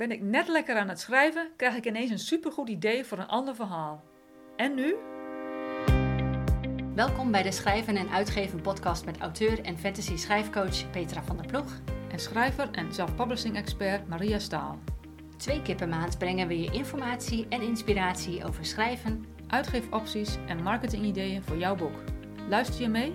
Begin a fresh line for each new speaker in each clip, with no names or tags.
Ben ik net lekker aan het schrijven, krijg ik ineens een supergoed idee voor een ander verhaal. En nu?
Welkom bij de Schrijven en Uitgeven podcast met auteur en fantasy schrijfcoach Petra van der Ploeg.
En schrijver en self-publishing expert Maria Staal.
Twee keer per maand brengen we je informatie en inspiratie over schrijven,
Uitgeefopties en marketingideeën voor jouw boek. Luister je mee?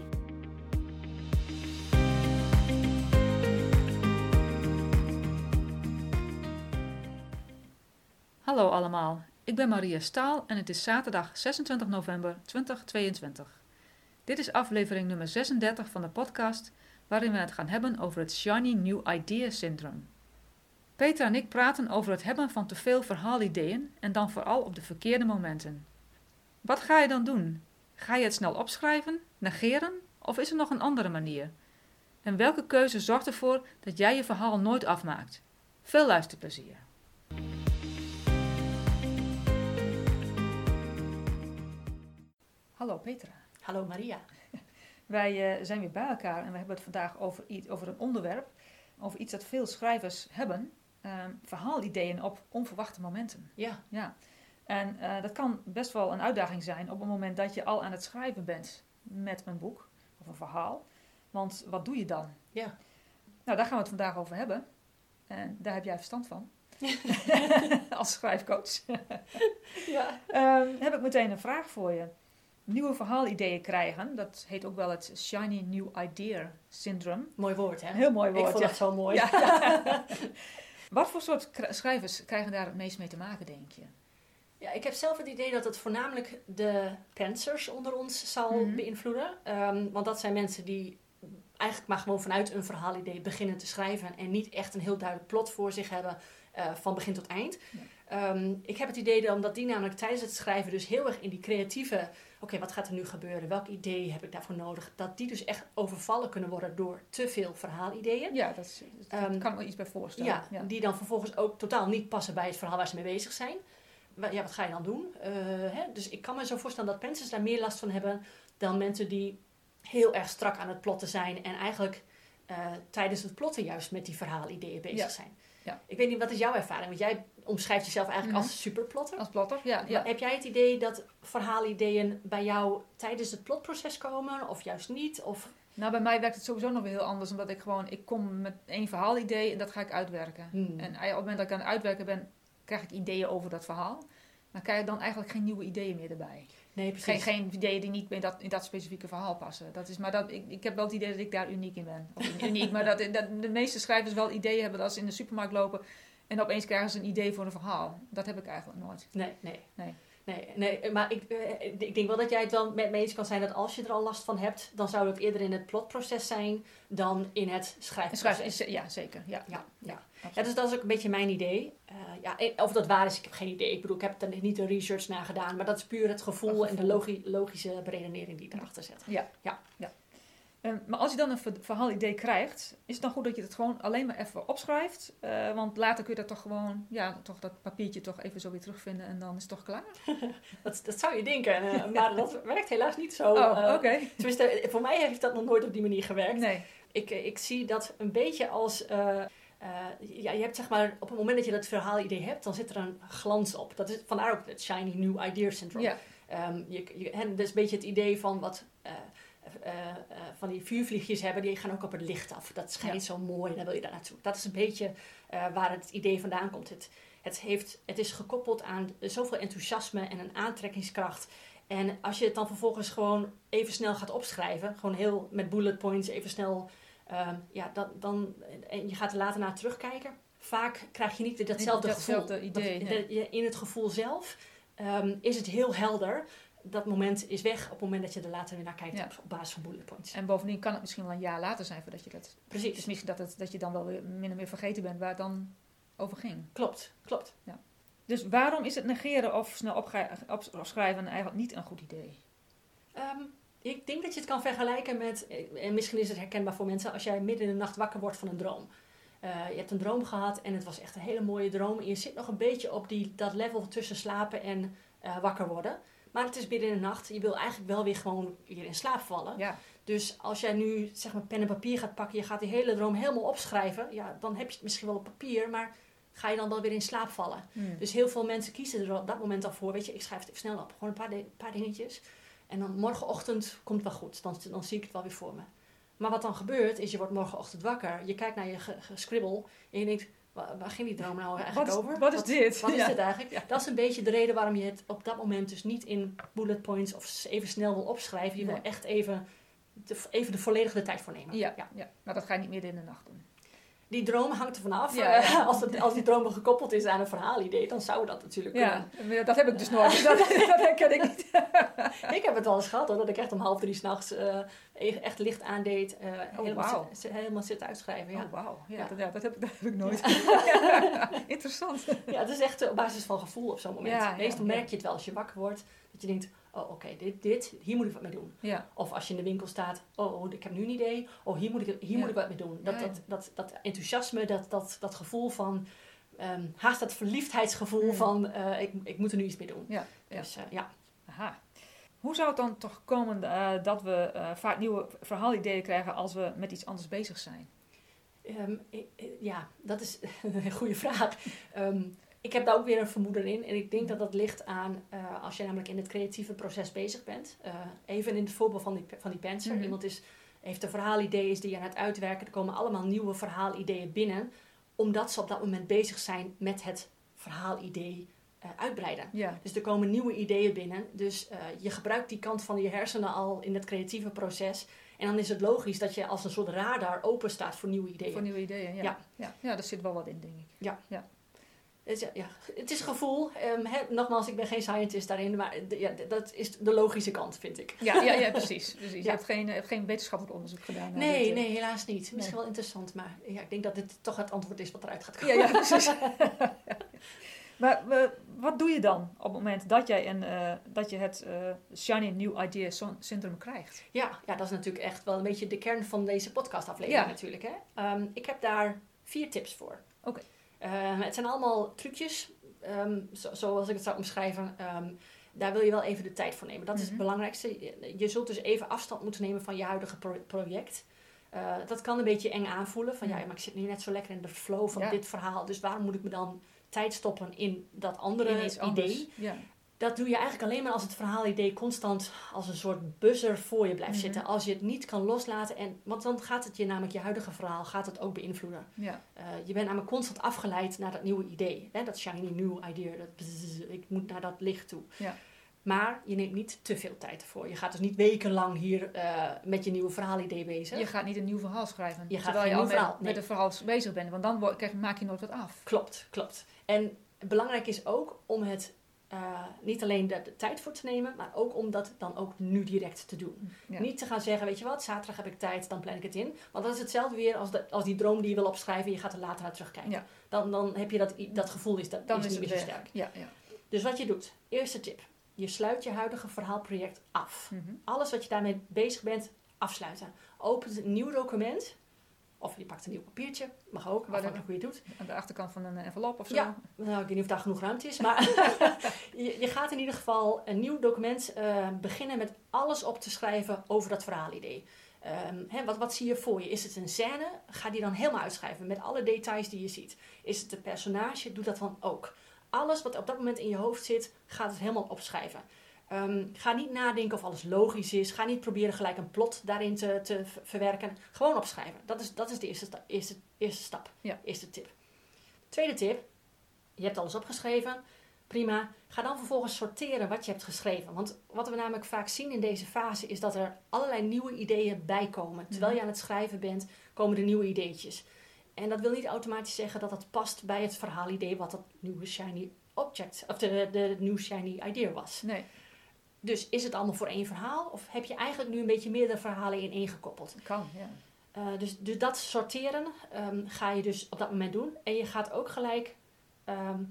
Hallo allemaal, ik ben Maria Staal en het is zaterdag 26 november 2022. Dit is aflevering nummer 36 van de podcast waarin we het gaan hebben over het Shiny New Idea Syndrome. Peter en ik praten over het hebben van te veel verhaalideeën en dan vooral op de verkeerde momenten. Wat ga je dan doen? Ga je het snel opschrijven, negeren of is er nog een andere manier? En welke keuze zorgt ervoor dat jij je verhaal nooit afmaakt? Veel luisterplezier! Hallo Petra.
Hallo Maria.
Wij uh, zijn weer bij elkaar en we hebben het vandaag over, iets, over een onderwerp, over iets dat veel schrijvers hebben, uh, verhaalideeën op onverwachte momenten.
Ja.
ja. En uh, dat kan best wel een uitdaging zijn op het moment dat je al aan het schrijven bent met een boek of een verhaal. Want wat doe je dan?
Ja.
Nou, daar gaan we het vandaag over hebben. En daar heb jij verstand van. Als schrijfcoach.
ja.
Um, heb ik meteen een vraag voor je nieuwe verhaalideeën krijgen. Dat heet ook wel het Shiny New Idea Syndrome.
Mooi woord, hè?
Heel mooi woord.
Ik vond
ja.
dat zo mooi.
Ja, ja. Wat voor soort schrijvers krijgen daar het meest mee te maken, denk je?
Ja, ik heb zelf het idee dat het voornamelijk de pensers onder ons zal
Mhm.
beïnvloeden. Um, want dat zijn mensen die eigenlijk maar gewoon vanuit een verhaalidee beginnen te schrijven en niet echt een heel duidelijk plot voor zich hebben uh, van begin tot eind.
Ja.
Um, ik heb het idee dat omdat die namelijk tijdens het schrijven dus heel erg in die creatieve, okay, wat gaat er nu gebeuren? Welk idee heb ik daarvoor nodig? Dat die dus echt overvallen kunnen worden door te veel verhaalideeën.
Ja, dat, is, dat um, kan ik me iets bij voorstellen.
Ja, ja, die dan vervolgens ook totaal niet passen bij het verhaal waar ze mee bezig zijn. Ja, wat ga je dan doen? Uh, hè? Dus ik kan me zo voorstellen dat pensers daar meer last van hebben dan mensen die heel erg strak aan het plotten zijn en eigenlijk uh, tijdens het plotten juist met die verhaalideeën bezig
ja.
zijn.
Ja.
Ik weet niet, wat is jouw ervaring? Want jij omschrijft jezelf eigenlijk
Mhm.
als superplotter.
Als plotter, ja. ja.
Heb jij het idee dat verhaalideeën bij jou tijdens het plotproces komen of juist niet? Of...
Nou, bij mij werkt het sowieso nog weer heel anders, omdat ik gewoon, ik kom met één verhaalidee en dat ga ik uitwerken.
Hmm.
En op het moment dat ik aan het uitwerken ben, krijg ik ideeën over dat verhaal. Maar krijg ik dan eigenlijk geen nieuwe ideeën meer erbij.
Nee, precies.
Geen, geen ideeën die niet in dat, in dat specifieke verhaal passen. Dat is, maar dat, ik, ik heb wel het idee dat ik daar uniek in ben. Of uniek, maar dat, dat de meeste schrijvers wel ideeën hebben als ze in de supermarkt lopen en opeens krijgen ze een idee voor een verhaal. Dat heb ik eigenlijk nooit.
Nee, nee.
Nee.
Nee, nee, maar ik, eh, ik denk wel dat jij het wel met me eens kan zijn dat als je er al last van hebt, dan zou het eerder in het plotproces zijn dan in het schrijfproces.
schrijven is, ja, zeker. Ja,
Ja, ja. dus dat is ook een beetje mijn idee. Uh, ja, of dat waar is, ik heb geen idee. Ik bedoel, ik heb er niet de research naar gedaan, maar dat is puur het gevoel,
Het
en de logi logische beredenering die erachter zit.
Ja.
Ja.
ja. Um, maar als je dan een ver verhaalidee krijgt, is het dan goed dat je het gewoon alleen maar even opschrijft? Uh, want later kun je dat toch gewoon, ja, toch dat papiertje toch even zo weer terugvinden en dan is het toch klaar?
dat, dat zou je denken, uh, maar dat werkt helaas niet zo.
Oh,
Uh.
Okay.
Tenminste, voor mij heeft dat nog nooit op die manier gewerkt.
Nee.
Ik, ik zie dat een beetje als... Uh, ja, je hebt zeg maar, op het moment dat je dat verhaalidee hebt, dan zit er een glans op. Dat is vandaar ook het shiny new idea syndrome.
Ja.
Um, je, je, en dat is een beetje het idee van wat uh, uh, uh, van die vuurvliegjes hebben, die gaan ook op het licht af. Dat schijnt ja. zo mooi, dan wil je daar naartoe. Dat is een beetje waar het idee vandaan komt. Het, het, heeft, het is gekoppeld aan zoveel enthousiasme en een aantrekkingskracht. En als je het dan vervolgens gewoon even snel gaat opschrijven, gewoon heel met bullet points even snel, um, ja, dan, dan, en je gaat er later naar terugkijken. Vaak krijg je niet datzelfde,
datzelfde
gevoel.
idee.
Dat,
nee.
in het gevoel zelf um, is het heel helder dat moment is weg op het moment dat je er later weer naar kijkt
Ja.
op, basis van bullet points.
En bovendien kan het misschien wel een jaar later zijn voordat je dat...
Precies.
Dus misschien dat, het, dat je dan wel weer min of meer vergeten bent waar het dan over ging.
Klopt, klopt.
Ja. Dus waarom is het negeren of snel opschrijven eigenlijk niet een goed idee?
Um, ik denk dat je het kan vergelijken met, en misschien is het herkenbaar voor mensen, als jij midden in de nacht wakker wordt van een droom. Uh, je hebt een droom gehad en het was echt een hele mooie droom. En je zit nog een beetje op die, dat level tussen slapen en uh, wakker worden. Maar het is midden in de nacht. Je wil eigenlijk wel weer gewoon weer in slaap vallen.
Ja.
Dus als jij nu zeg maar pen en papier gaat pakken, je gaat die hele droom helemaal opschrijven. Ja, dan heb je het misschien wel op papier, maar ga je dan wel weer in slaap vallen.
Hmm.
Dus heel veel mensen kiezen er op dat moment al voor. Weet je, ik schrijf het even snel op. Gewoon een paar, paar dingetjes. En dan morgenochtend komt het wel goed. Dan, dan zie ik het wel weer voor me. Maar wat dan gebeurt, is je wordt morgenochtend wakker. Je kijkt naar je ge- gescribbel. En je denkt, waar, ging die droom nou eigenlijk
wat, is,
over?
wat is dit?
Wat is
Ja.
dit eigenlijk?
Ja.
Dat is een beetje de reden waarom je het op dat moment dus niet in bullet points of even snel wil opschrijven. Je
Nee.
wil echt even de, even de volledige tijd voor nemen.
Ja, ja. maar dat ga je niet midden in de nacht doen.
Die droom hangt er vanaf.
Ja, ja.
Als, het, als die droom gekoppeld is aan een verhaalidee, dan zou dat natuurlijk
Ja,
kunnen.
maar dat heb ik dus nooit. Dat, dat herken ik niet.
Ik heb het wel eens gehad hoor, dat ik echt om half drie s'nachts uh, echt licht aandeed. eh helemaal,
wauw.
zit, helemaal zit uitschrijven. Ja.
Oh, wauw. Ja,
Ja.
Dat, ja, dat, heb ik, dat heb ik nooit. Interessant.
ja, het is echt eh, op basis van gevoel op zo'n moment. Meestal merk je het wel als je wakker wordt. Dat je denkt, oh oké, dit, dit, hier moet ik wat mee doen.
Ja,
Of als je in de winkel staat, oh, oh, ik heb nu een idee. Oh, hier moet ik, hier moet ik wat mee doen. Dat, dat, dat, dat enthousiasme, dat, dat, dat gevoel van... ehm, haast dat verliefdheidsgevoel van, eh, ik, ik moet er nu iets mee doen.
ja.
Dus ja.
Aha. Hoe zou het dan toch komen eh, dat we eh, vaak nieuwe verhaalideeën krijgen als we met iets anders bezig zijn?
Ehm, ja, dat is een goede vraag. Ehm, ik heb daar ook weer een vermoeden in. En ik denk dat dat ligt aan eh, als je namelijk in het creatieve proces bezig bent. Even in het voorbeeld van die, van die penser.
Mhm.
Iemand is, heeft een verhaalidee is die je aan het uitwerken. Er komen allemaal nieuwe verhaalideeën binnen. Omdat ze op dat moment bezig zijn met het verhaalidee uitbreiden.
Ja,
Dus er komen nieuwe ideeën binnen. Dus eh, je gebruikt die kant van je hersenen al in het creatieve proces. En dan is het logisch dat je als een soort radar open staat voor nieuwe ideeën.
voor nieuwe ideeën. Ja.
Ja.
Ja. Ja. daar zit wel wat in, denk ik.
Het is, ja, het is gevoel. Ehm, nogmaals, ik ben geen scientist daarin, maar ja, dat is de logische kant, vind ik.
Ja, ja, ja precies. precies. Je
Ja.
hebt geen, eh, geen wetenschappelijk onderzoek gedaan.
Nee,
dit, eh.
nee, helaas niet. Misschien
Nee.
wel interessant, maar ja, ik denk dat dit toch het antwoord is wat eruit gaat komen.
Ja, ja, precies. maar we- wat doe je dan op het moment dat, jij een, eh, dat je het eh, Shiny New Idea Syndrome krijgt?
Ja, ja, dat is natuurlijk echt wel een beetje de kern van deze podcastaflevering
Ja.
natuurlijk. Hè? Ehm, ik heb daar vier tips voor.
Oké.
Ehm, het zijn allemaal trucjes, ehm, zo, zoals ik het zou omschrijven. Daar wil je wel even de tijd voor nemen. Dat is
Mhm.
het belangrijkste. Je, je zult dus even afstand moeten nemen van je huidige pro- project. Eh, dat kan een beetje eng aanvoelen. Van ja,
Mhm.
maar ik zit nu net zo lekker in de flow van
Ja.
dit verhaal. Dus waarom moet ik me dan tijd stoppen in dat andere
In iets anders.
idee?
Ja.
Dat doe je eigenlijk alleen maar als het verhaalidee constant als een soort buzzer voor je blijft
Mhm.
zitten. Als je het niet kan loslaten. En, want dan gaat het je namelijk je huidige verhaal gaat het ook beïnvloeden.
Ja.
Eh, je bent namelijk constant afgeleid naar dat nieuwe idee. Hè? Dat shiny new idea. Dat ik moet naar dat licht toe.
Ja.
Maar je neemt niet te veel tijd ervoor. Je gaat dus niet wekenlang hier eh, met je nieuwe verhaalidee bezig.
Je gaat niet een nieuw verhaal schrijven.
Je gaat
terwijl je al met,
nee.
met een verhaal bezig bent. Want dan krijg, maak je nooit wat af.
Klopt, klopt. En belangrijk is ook om het eh, niet alleen de, de tijd voor te nemen, maar ook om dat dan ook nu direct te doen.
Ja.
Niet te gaan zeggen, weet je wat, zaterdag heb ik tijd, dan plan ik het in. Want dat is hetzelfde weer als, de, als die droom die je wil opschrijven en je gaat er later naar terugkijken.
Ja.
Dan, dan heb je dat, dat gevoel is, dat,
Dan
is
is
niet meer zo sterk.
Ja, ja.
Dus wat je doet, eerste tip. Je sluit je huidige verhaalproject af.
Mhm.
Alles wat je daarmee bezig bent, afsluiten. Opent een nieuw document. Of je pakt een nieuw papiertje, mag ook, afhankelijk hoe je het doet.
Aan de achterkant van een envelop of zo.
Ja. Nou, ik weet niet of daar genoeg ruimte is, maar je, je gaat in ieder geval een nieuw document eh, beginnen met alles op te schrijven over dat verhaalidee. Ehm, wat, wat zie je voor je? Is het een scène? Ga die dan helemaal uitschrijven met alle details die je ziet. Is het een personage? Doe dat dan ook. Alles wat op dat moment in je hoofd zit, gaat het helemaal opschrijven. Ehm, ga niet nadenken of alles logisch is. Ga niet proberen gelijk een plot daarin te, te ver- verwerken. Gewoon opschrijven. Dat is, dat is de eerste, sta- eerste, eerste stap.
Ja.
Eerste tip. Tweede tip. Je hebt alles opgeschreven. Prima. Ga dan vervolgens sorteren wat je hebt geschreven. Want wat we namelijk vaak zien in deze fase is dat er allerlei nieuwe ideeën bijkomen. Terwijl je aan het schrijven bent, komen er nieuwe ideetjes. En dat wil niet automatisch zeggen dat dat past bij het verhaalidee wat dat nieuwe shiny object, of de, de nieuwe shiny idea was.
Nee,
Dus is het allemaal voor één verhaal? Of heb je eigenlijk nu een beetje meerdere verhalen in één gekoppeld?
kan. Ja.
Eh, dus, dus dat sorteren ehm, ga je dus op dat moment doen. En je gaat ook gelijk ehm,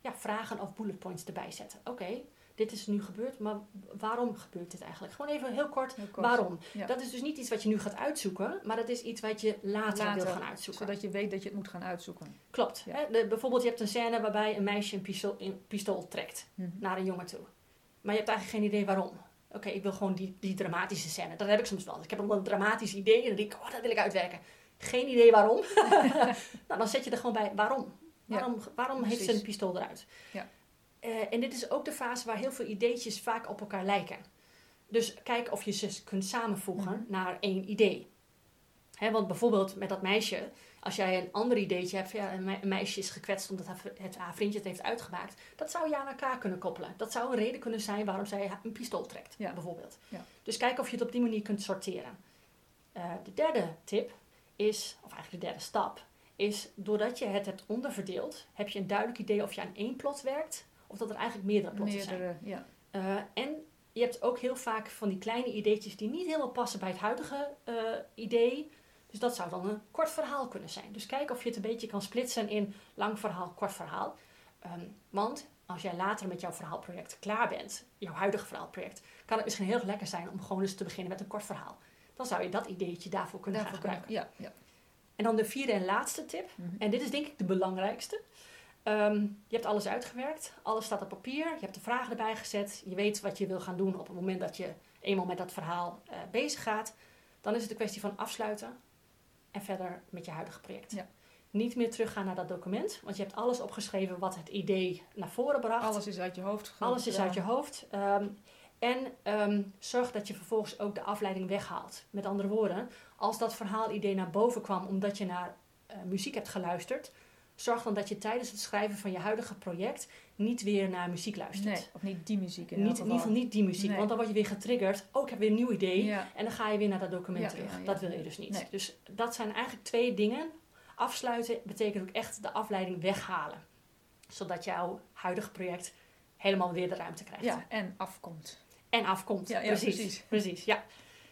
ja, vragen of bullet points erbij zetten. Oké, dit is nu gebeurd, maar waarom gebeurt dit eigenlijk? Gewoon even heel kort,
Heel kort.
waarom?
Ja.
Dat is dus niet iets wat je nu gaat uitzoeken, maar dat is iets wat je later,
Later,
wil gaan uitzoeken.
Zodat je weet dat je het moet gaan uitzoeken.
Klopt.
Ja.
Hè? De- bijvoorbeeld, je hebt een scène waarbij een meisje een pistool, een pistool trekt
Mhm.
naar een jongen toe. Maar je hebt eigenlijk geen idee waarom. Oké, ik wil gewoon die, die dramatische scène. Dat heb ik soms wel. Ik heb een dramatisch idee en dan denk ik, oh, dat wil ik uitwerken. Geen idee waarom. nou, dan zet je er gewoon bij waarom. Waarom, waarom heeft ze een pistool eruit?
Ja.
Eh, en dit is ook de fase waar heel veel ideetjes vaak op elkaar lijken. Dus kijk of je ze kunt samenvoegen
Mhm.
naar één idee. Hè, want bijvoorbeeld met dat meisje, als jij een ander ideetje hebt, ja, een, me- een meisje is gekwetst omdat haar, het, haar vriendje het heeft uitgemaakt, dat zou je aan elkaar kunnen koppelen. Dat zou een reden kunnen zijn waarom zij een pistool trekt,
Ja.
bijvoorbeeld.
Ja.
Dus kijk of je het op die manier kunt sorteren. Eh, de derde tip is, of eigenlijk de derde stap, is doordat je het hebt onderverdeeld, heb je een duidelijk idee of je aan één plot werkt, of dat er eigenlijk meerdere plotten zijn.
Ja.
Eh, en je hebt ook heel vaak van die kleine ideetjes die niet helemaal passen bij het huidige eh, idee. Dus dat zou dan een kort verhaal kunnen zijn. Dus kijk of je het een beetje kan splitsen in lang verhaal, kort verhaal. Ehm, want als jij later met jouw verhaalproject klaar bent, jouw huidige verhaalproject, kan het misschien heel erg lekker zijn om gewoon eens te beginnen met een kort verhaal. Dan zou je dat ideetje daarvoor kunnen gaan
kunnen-
gebruiken.
Ja, ja.
En dan de vierde en laatste tip.
Mhm.
En dit is denk ik de belangrijkste. Ehm, je hebt alles uitgewerkt, alles staat op papier, je hebt de vragen erbij gezet, je weet wat je wil gaan doen op het moment dat je eenmaal met dat verhaal eh, bezig gaat. Dan is het een kwestie van afsluiten en verder met je huidige project.
Ja.
Niet meer teruggaan naar dat document, want je hebt alles opgeschreven wat het idee naar voren bracht.
Alles is uit je hoofd
Alles is uit je hoofd. Ehm, en ehm, zorg dat je vervolgens ook de afleiding weghaalt. Met andere woorden, als dat verhaalidee naar boven kwam omdat je naar eh, muziek hebt geluisterd, zorg dan dat je tijdens het schrijven van je huidige project niet weer naar muziek luistert.
Nee, of niet die muziek in
niet, in ieder geval niet die muziek,
Nee.
want dan word je weer getriggerd. Oh, ik heb weer een nieuw idee.
Ja,
En dan ga je weer naar dat document
Ja,
terug.
ja.
Dat wil je dus niet.
Nee.
Dus dat zijn eigenlijk twee dingen. Afsluiten betekent ook echt de afleiding weghalen. Zodat jouw huidige project helemaal weer de ruimte krijgt.
ja, en afkomt.
En afkomt. Precies.
precies.
precies. ja.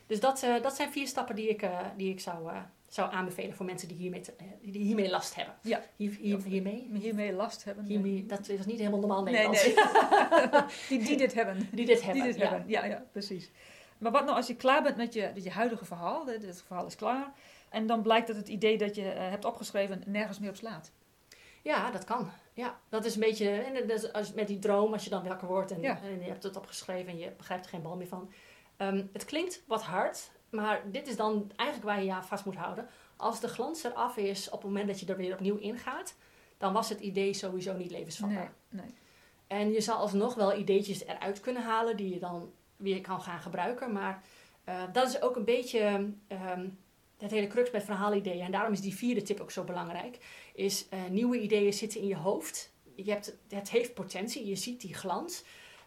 Dus dat, eh, dat zijn vier stappen die ik, eh, die ik zou, eh, zou aanbevelen voor mensen die hiermee, te- eh, die hiermee last hebben.
Ja.
Hier, hier, hiermee?
Hiermee last hebben.
hiermee? Dat is niet helemaal normaal Nederlands.
nee. die, die dit hebben.
Die dit hebben.
Die dit
ja.
hebben. Ja, ja, precies. Maar wat nou als je klaar bent met je, je huidige verhaal, het verhaal is klaar, en dan blijkt dat het idee dat je eh, hebt opgeschreven nergens meer op slaat.
Ja, dat kan. Ja, dat is een beetje, en als, met die droom, als je dan wakker wordt en,
Ja.
en je hebt het opgeschreven en je begrijpt er geen bal meer van. Ehm, het klinkt wat hard, maar dit is dan eigenlijk waar je je aan vast moet houden. Als de glans eraf is op het moment dat je er weer opnieuw ingaat, dan was het idee sowieso niet levensvatbaar.
Nee, nee.
En je zal alsnog wel ideetjes eruit kunnen halen die je dan weer kan gaan gebruiken. Maar eh, dat is ook een beetje ehm, het hele crux met verhaalideeën. En daarom is die vierde tip ook zo belangrijk. Is eh, nieuwe ideeën zitten in je hoofd. Je hebt, het heeft potentie, je ziet die glans.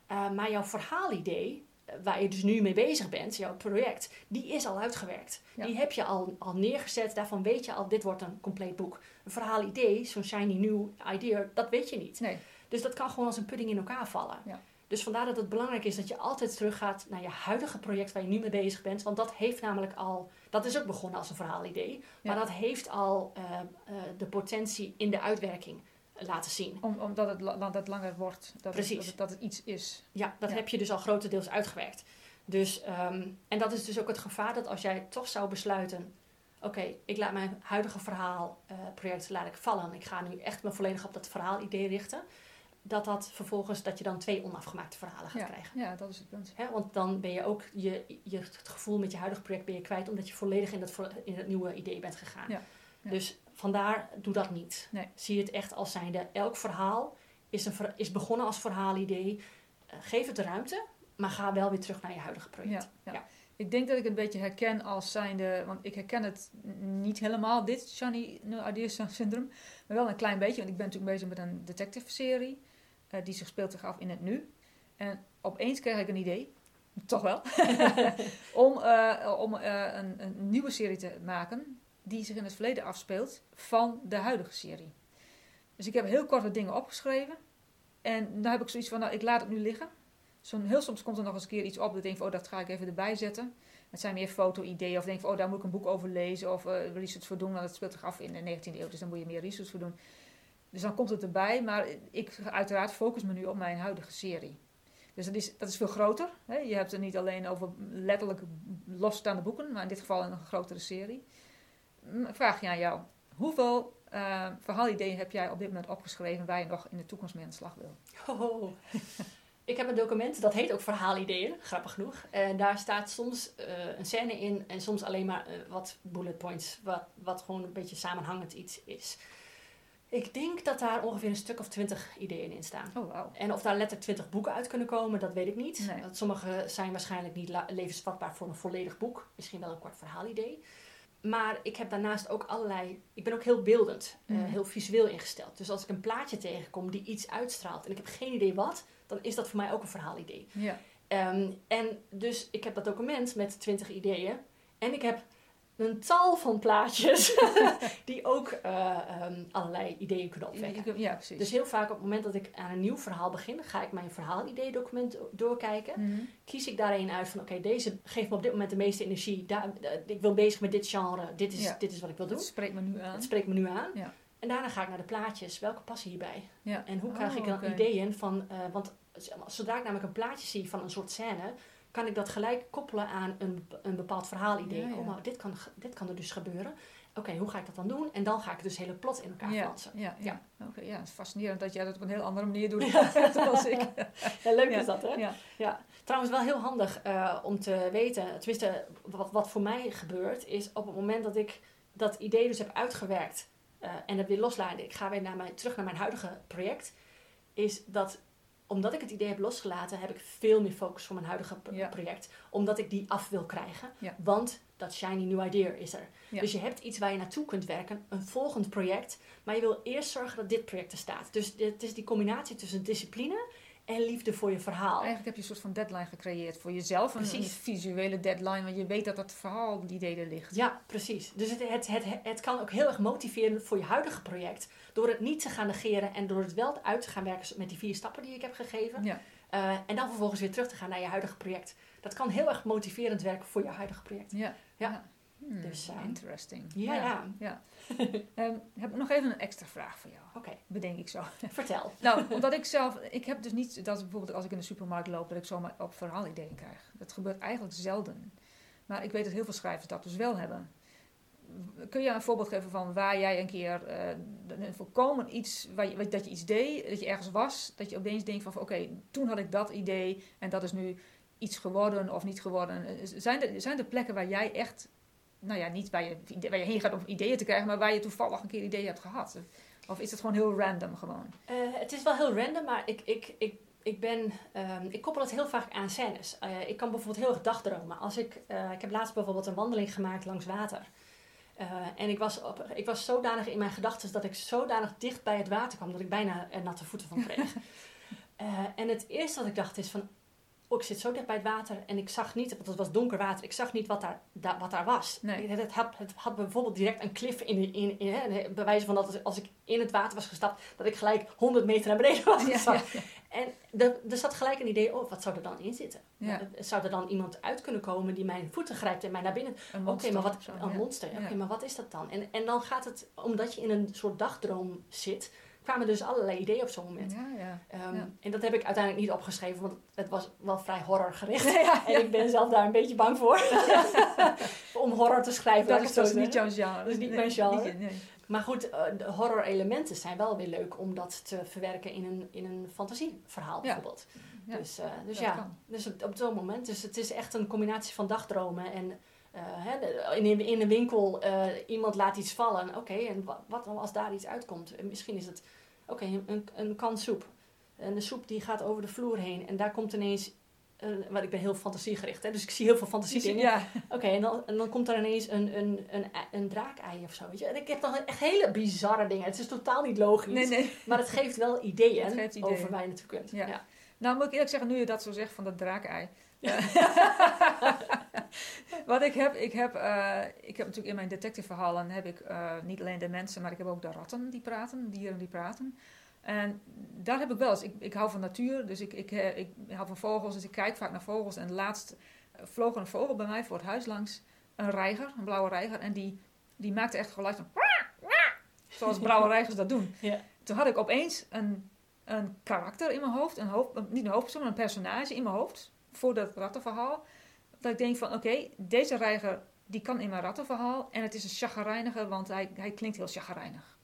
Eh, maar jouw verhaalidee, waar je dus nu mee bezig bent, jouw project, die is al uitgewerkt.
Ja.
Die heb je al, al neergezet. Daarvan weet je al, dit wordt een compleet boek. Een verhaalidee, zo'n shiny new idea, dat weet je niet.
nee.
Dus dat kan gewoon als een pudding in elkaar vallen.
Ja.
Dus vandaar dat het belangrijk is dat je altijd teruggaat naar je huidige project waar je nu mee bezig bent. Want dat heeft namelijk al, dat is ook begonnen als een verhaalidee. Maar
Ja.
dat heeft al eh, eh, de potentie in de uitwerking laten zien.
Om, omdat het, dat het langer wordt, dat,
Precies.
Het, dat, het, dat het iets is.
Ja, dat
Ja.
heb je dus al grotendeels uitgewerkt. Dus, ehm, en dat is dus ook het gevaar dat als jij toch zou besluiten... Oké, ik laat mijn huidige verhaalproject laat ik vallen. Ik ga nu echt me volledig op dat verhaalidee richten. Dat dat vervolgens, dat je dan twee onafgemaakte verhalen gaat
Ja,
krijgen.
ja, dat is het punt.
Hè, want dan ben je ook je, je, het gevoel met je huidige project ben je kwijt, omdat je volledig in vo- in het nieuwe idee bent gegaan.
Ja, ja.
Dus vandaar, doe dat niet.
Nee.
Zie het echt als zijnde, elk verhaal is, een, is begonnen als verhaalidee. Eh, geef het de ruimte, maar ga wel weer terug naar je huidige project.
Ja, ja.
Ja.
Ik denk dat ik het een beetje herken als zijnde, want ik herken het niet helemaal, dit Shani No Ideas Syndrome, maar wel een klein beetje, want ik ben natuurlijk bezig met een detective serie, eh, die zich speelt zich af in het nu. En opeens kreeg ik een idee, toch wel, om, eh, om een, een nieuwe serie te maken die zich in het verleden afspeelt van de huidige serie. Dus ik heb heel korte dingen opgeschreven en dan heb ik zoiets van, nou ik laat het nu liggen. Zo'n, heel soms komt er nog eens een keer iets op dat ik denk van, oh, dat ga ik even erbij zetten. Het zijn meer foto-ideeën of denk oh, daar moet ik een boek over lezen of eh, research voor doen, want het speelt zich af in de 19e eeuw, dus dan moet je meer research voor doen. Dus dan komt het erbij, maar ik uiteraard focus me nu op mijn huidige serie. Dus dat is, dat is veel groter. Hè? Je hebt het niet alleen over letterlijk losstaande boeken, maar in dit geval een grotere serie. Vraag je aan jou, hoeveel eh, verhaalideeën heb jij op dit moment opgeschreven waar je nog in de toekomst mee aan de slag wil?
Ik heb een document, dat heet ook verhaalideeën, grappig genoeg. En daar staat soms eh, een scène in en soms alleen maar eh, wat bullet points, wat, wat gewoon een beetje samenhangend iets is. Ik denk dat daar ongeveer een stuk of twintig ideeën in staan.
Oh, wauw.
En of daar letterlijk twintig boeken uit kunnen komen, dat weet ik niet.
Nee.
Want sommige zijn waarschijnlijk niet levensvatbaar voor een volledig boek. Misschien wel een kort verhaalidee. Maar ik heb daarnaast ook allerlei... Ik ben ook heel beeldend,
Mhm.
heel visueel ingesteld. Dus als ik een plaatje tegenkom die iets uitstraalt... en ik heb geen idee wat, dan is dat voor mij ook een verhaalidee.
Ja.
Ehm, en dus ik heb dat document met 20 ideeën. En ik heb een tal van plaatjes die ook eh, ehm, allerlei ideeën kunnen opwekken.
Ja, precies.
Dus heel vaak op het moment dat ik aan een nieuw verhaal begin, ga ik mijn verhaalidee-document doorkijken.
Mhm.
Kies ik daar een uit van, oké, deze geeft me op dit moment de meeste energie. Daar, ik wil bezig met dit genre, dit is,
Ja.
dit is wat ik wil doen.
Dat spreekt me nu aan.
Het spreekt me nu aan.
Ja.
En daarna ga ik naar de plaatjes. Welke passen hierbij?
Ja.
En hoe krijg
Oh,
ik dan
oké.
ideeën van... eh, want zodra ik namelijk een plaatje zie van een soort scène... kan ik dat gelijk koppelen aan een, een bepaald verhaalidee.
Ja, ja.
Oh, maar dit kan, dit kan er dus gebeuren. Oké, hoe ga ik dat dan doen? En dan ga ik dus hele plot in elkaar
Ja,
flansen.
ja, ja.
Ja.
Oké, ja, het is fascinerend dat jij dat op een heel andere manier doet dan ik.
Ja, leuk is dat, hè?
Ja.
Trouwens, wel heel handig eh, om te weten. Tenminste, wat, wat voor mij gebeurt, is op het moment dat ik dat idee dus heb uitgewerkt eh, en het weer loslaat, ik ga weer naar mijn, terug naar mijn huidige project, is dat omdat ik het idee heb losgelaten, heb ik veel meer focus voor mijn huidige
Ja.
project. Omdat ik die af wil krijgen.
Ja.
Want dat shiny new idea is er.
Ja.
Dus je hebt iets waar je naartoe kunt werken, een volgend project. Maar je wil eerst zorgen dat dit project er staat. Dus het is die combinatie tussen discipline en liefde voor je verhaal.
Eigenlijk heb je een soort van deadline gecreëerd voor jezelf. Een, visuele deadline, want je weet dat dat verhaal die idee er ligt.
Ja, precies. Dus het, het, het, het kan ook heel erg motiveren voor je huidige project. Door het niet te gaan negeren en door het wel uit te gaan werken met die vier stappen die ik heb gegeven.
Ja.
Eh, en dan vervolgens weer terug te gaan naar je huidige project. Dat kan heel erg motiverend werken voor je huidige project.
Ja.
Ja.
Hmm,
Dus, eh,
interesting.
Ja, ja.
ja. Ehm, heb ik nog even een extra vraag voor jou.
Oké,
Bedenk ik zo.
vertel.
nou, omdat ik zelf... Ik heb dus niet dat bijvoorbeeld als ik in de supermarkt loop... dat ik zomaar op verhaalideeën krijg. Dat gebeurt eigenlijk zelden. Maar ik weet dat heel veel schrijvers dat dus wel hebben. Kun je een voorbeeld geven van waar jij een keer een volkomen iets, waar je, dat je iets deed, dat je ergens was, dat je opeens denkt van oké, toen had ik dat idee en dat is nu iets geworden of niet geworden. Eh, Zijn er, zijn er plekken waar jij echt, nou ja, niet waar je, waar je heen gaat om ideeën te krijgen, maar waar je toevallig een keer ideeën hebt gehad? Of is het gewoon heel random gewoon?
Eh, het is wel heel random, maar ik, ik, ik, ik ben... ehm, ik koppel het heel vaak aan scènes. Eh, ik kan bijvoorbeeld heel erg dagdromen. Als ik, eh, ik heb laatst bijvoorbeeld een wandeling gemaakt langs water. En ik was, op, ik was zodanig in mijn gedachten dat ik zodanig dicht bij het water kwam... dat ik bijna er natte voeten van kreeg. En het eerste wat ik dacht is van... Oh, ik zit zo dicht bij het water en ik zag niet, want het was donker water, ik zag niet wat daar, da- wat daar was.
Nee.
Het, had, het had bijvoorbeeld direct een klif in, in, in, hè, bij wijze van dat als ik in het water was gestapt, dat ik gelijk 100 meter naar beneden was
Ja,
gezakt.
ja,
En er, zat gelijk een idee, oh, wat zou er dan in zitten?
Ja.
Nou, Zou er dan iemand uit kunnen komen die mijn voeten grijpt en mij naar binnen...
Een
Oké, maar wat...
zo,
Een monster, oké, maar wat is dat dan? En, en dan gaat het, omdat je in een soort dagdroom zit, kwamen dus allerlei ideeën op zo'n moment.
Ja, ja.
Ehm,
Ja.
En dat heb ik uiteindelijk niet opgeschreven, want het was wel vrij horrorgericht. En ik ben zelf daar een beetje bang voor. Om horror te schrijven.
Dat is, dat is niet jouw genre.
Dat is niet
Nee,
mijn genre.
niet- nee.
Maar goed, eh, de horror elementen zijn wel weer leuk om dat te verwerken in een, in een fantasieverhaal bijvoorbeeld. Dus eh, dus
dat
ja,
kan.
dus op, op zo'n moment. Dus het is echt een combinatie van dagdromen en eh, in, in een winkel eh, iemand laat iets vallen. Oké, en wat, wat dan als daar iets uitkomt? En Misschien is het, oké, een, een kan soep. En de soep die gaat over de vloer heen en daar komt ineens... want ik ben heel fantasiegericht, hè, dus ik zie heel veel fantasie
Ja,
Oké, en, dan, en dan komt er ineens een, een, een, een draakei of zo. Weet je? En ik heb dan echt hele bizarre dingen. Het is totaal niet logisch.
nee, nee.
Maar het geeft wel ideeën,
Het geeft ideeën.
over waar je naartoe kunt.
Ja.
Ja.
Nou, moet ik eerlijk zeggen, nu je dat zo zegt van dat draakei. Wat ik heb, ik heb, eh, ik heb natuurlijk in mijn detective-verhalen heb ik eh, niet alleen de mensen, maar ik heb ook de ratten die praten, dieren die praten. En daar heb ik wel eens, ik, ik hou van natuur, dus ik, ik, eh, ik hou van vogels, dus ik kijk vaak naar vogels. En laatst vloog een vogel bij mij voor het huis langs, een reiger, een blauwe reiger, en die, die maakte echt geluid van zoals blauwe reigers dat doen.
Ja.
Toen had ik opeens een, een karakter in mijn hoofd, een hoofd, niet een hoofdpersoon, maar een personage in mijn hoofd voor dat rattenverhaal. Dat ik denk van, oké, deze reiger die kan in mijn rattenverhaal en het is een chagrijniger, want hij, hij klinkt heel chagrijnig.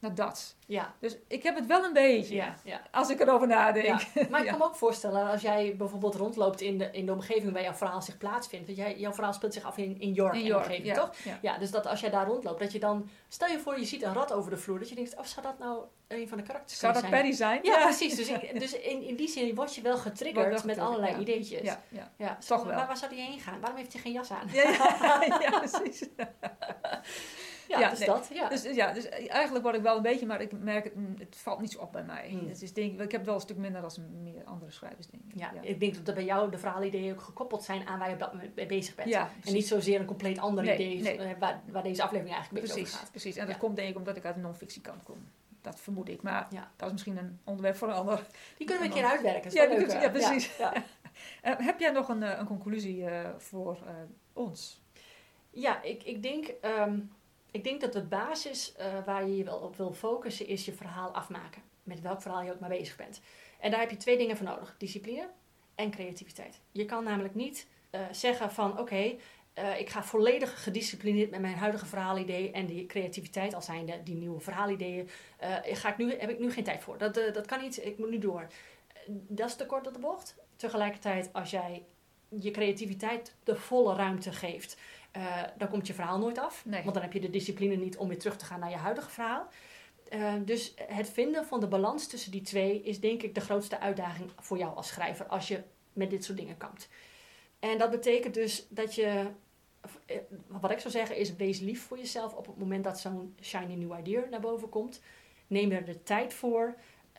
Naar dat.
Ja.
Dus ik heb het wel een beetje,
Ja, ja.
als ik erover nadenk.
Ja. Maar ik kan me ook voorstellen, als jij bijvoorbeeld rondloopt in de, in de omgeving waar jouw verhaal zich plaatsvindt. Want jij, jouw verhaal speelt zich af in, in York
In
en
York,
omgeving,
ja,
toch?
ja.
Dus dat als jij daar rondloopt, dat je dan... Stel je voor, je ziet een rat over de vloer. Dat je denkt, oh, zou dat nou een van de karakters
Zou dat
kunnen zijn?
Paddy zijn?
Ja, precies. Dus, in, dus in, in die zin word je wel getriggerd met allerlei ideetjes.
Ja, ja. Toch wel.
Maar waar zou die heen gaan? Waarom heeft hij geen jas aan?
Ja, precies.
Ja,
Ja,
dus
nee.
dat. Ja.
Dus, ja, dus eigenlijk word ik wel een beetje, maar ik merk het, mm, het valt niet zo op bij mij.
Hmm.
Dus ik denk, ik heb wel een stuk minder dan meer andere schrijvers, denk ik.
ja, ik denk dat bij jou de verhaalideeën ook gekoppeld zijn aan waar je op dat moment mee bezig bent.
Ja,
en niet zozeer een compleet ander
Nee,
idee
nee.
eh, waar, waar deze aflevering eigenlijk een beetje
Precies,
over gaat.
precies. En dat komt denk ik omdat ik uit de non-fictiekant kom. Dat vermoed ik. Maar
Ja.
dat is misschien een onderwerp voor een ander.
Die kunnen we een keer uitwerken.
Ja,
leuk,
ja, precies.
Ja, ja.
Eh, heb jij nog een, eh, een conclusie eh, voor eh, ons?
Ja, ik, ik, denk, ehm, ik denk dat de basis eh, waar je je wel op wil focussen is je verhaal afmaken. Met welk verhaal je ook maar bezig bent. En daar heb je twee dingen voor nodig. Discipline en creativiteit. Je kan namelijk niet eh, zeggen van oké, eh, ik ga volledig gedisciplineerd met mijn huidige verhaalidee en die creativiteit als zijnde die nieuwe verhaalideeën. ga ik nu, heb ik nu geen tijd voor. Dat, dat kan niet, ik moet nu door. Dat is te kort op de bocht. Tegelijkertijd, als jij je creativiteit de volle ruimte geeft, eh, dan komt je verhaal nooit af.
Nee.
Want dan heb je de discipline niet om weer terug te gaan naar je huidige verhaal. Eh, dus het vinden van de balans tussen die twee is denk ik de grootste uitdaging voor jou als schrijver als je met dit soort dingen kampt. En dat betekent dus dat je, eh, wat ik zou zeggen is, wees lief voor jezelf op het moment dat zo'n shiny new idea naar boven komt. Neem er de tijd voor,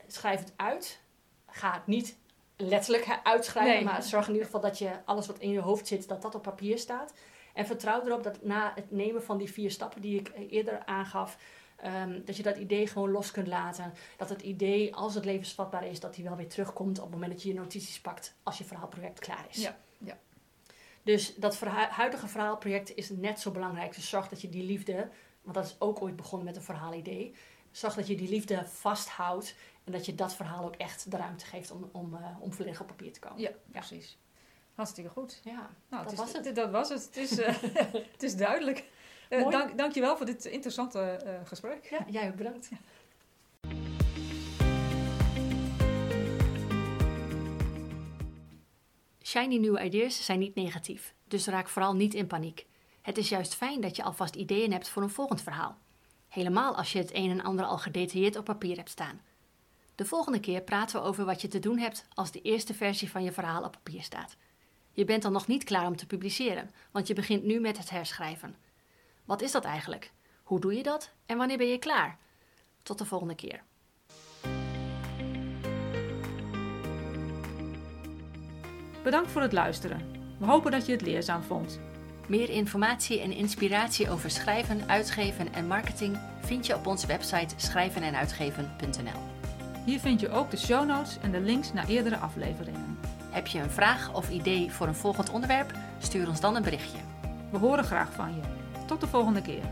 schrijf het uit. Ga het niet letterlijk uitschrijven,
Nee.
maar zorg in ieder geval dat je alles wat in je hoofd zit, dat dat op papier staat. En vertrouw erop dat na het nemen van die vier stappen die ik eerder aangaf, ehm, dat je dat idee gewoon los kunt laten. Dat het idee, als het levensvatbaar is, dat die wel weer terugkomt op het moment dat je je notities pakt als je verhaalproject klaar is.
Ja, ja.
Dus dat verha- huidige verhaalproject is net zo belangrijk. Dus zorg dat je die liefde, want dat is ook ooit begonnen met een verhaalidee. Zorg dat je die liefde vasthoudt en dat je dat verhaal ook echt de ruimte geeft om, om, eh, om volledig op papier te komen.
Ja, precies. Hartstikke goed.
Ja,
Nou,
dat
het
was
is,
het.
dit- Dat was het. Het is, eh, het is duidelijk. Eh
Mooi.
dank, dankjewel voor dit interessante eh, gesprek.
Ja, jij ook bedankt. Shiny nieuwe ideas zijn niet negatief, dus raak vooral niet in paniek. Het is juist fijn dat je alvast ideeën hebt voor een volgend verhaal. Helemaal als je het een en ander al gedetailleerd op papier hebt staan. De volgende keer praten we over wat je te doen hebt als de eerste versie van je verhaal op papier staat. Je bent dan nog niet klaar om te publiceren, want je begint nu met het herschrijven. Wat is dat eigenlijk? Hoe doe je dat en wanneer ben je klaar? Tot de volgende keer.
Bedankt voor het luisteren. We hopen dat je het leerzaam vond.
Meer informatie en inspiratie over schrijven, uitgeven en marketing vind je op onze website schrijvenenuitgeven.nl.
Hier vind je ook de show notes en de links naar eerdere afleveringen.
Heb je een vraag of idee voor een volgend onderwerp? Stuur ons dan een berichtje.
We horen graag van je. Tot de volgende keer.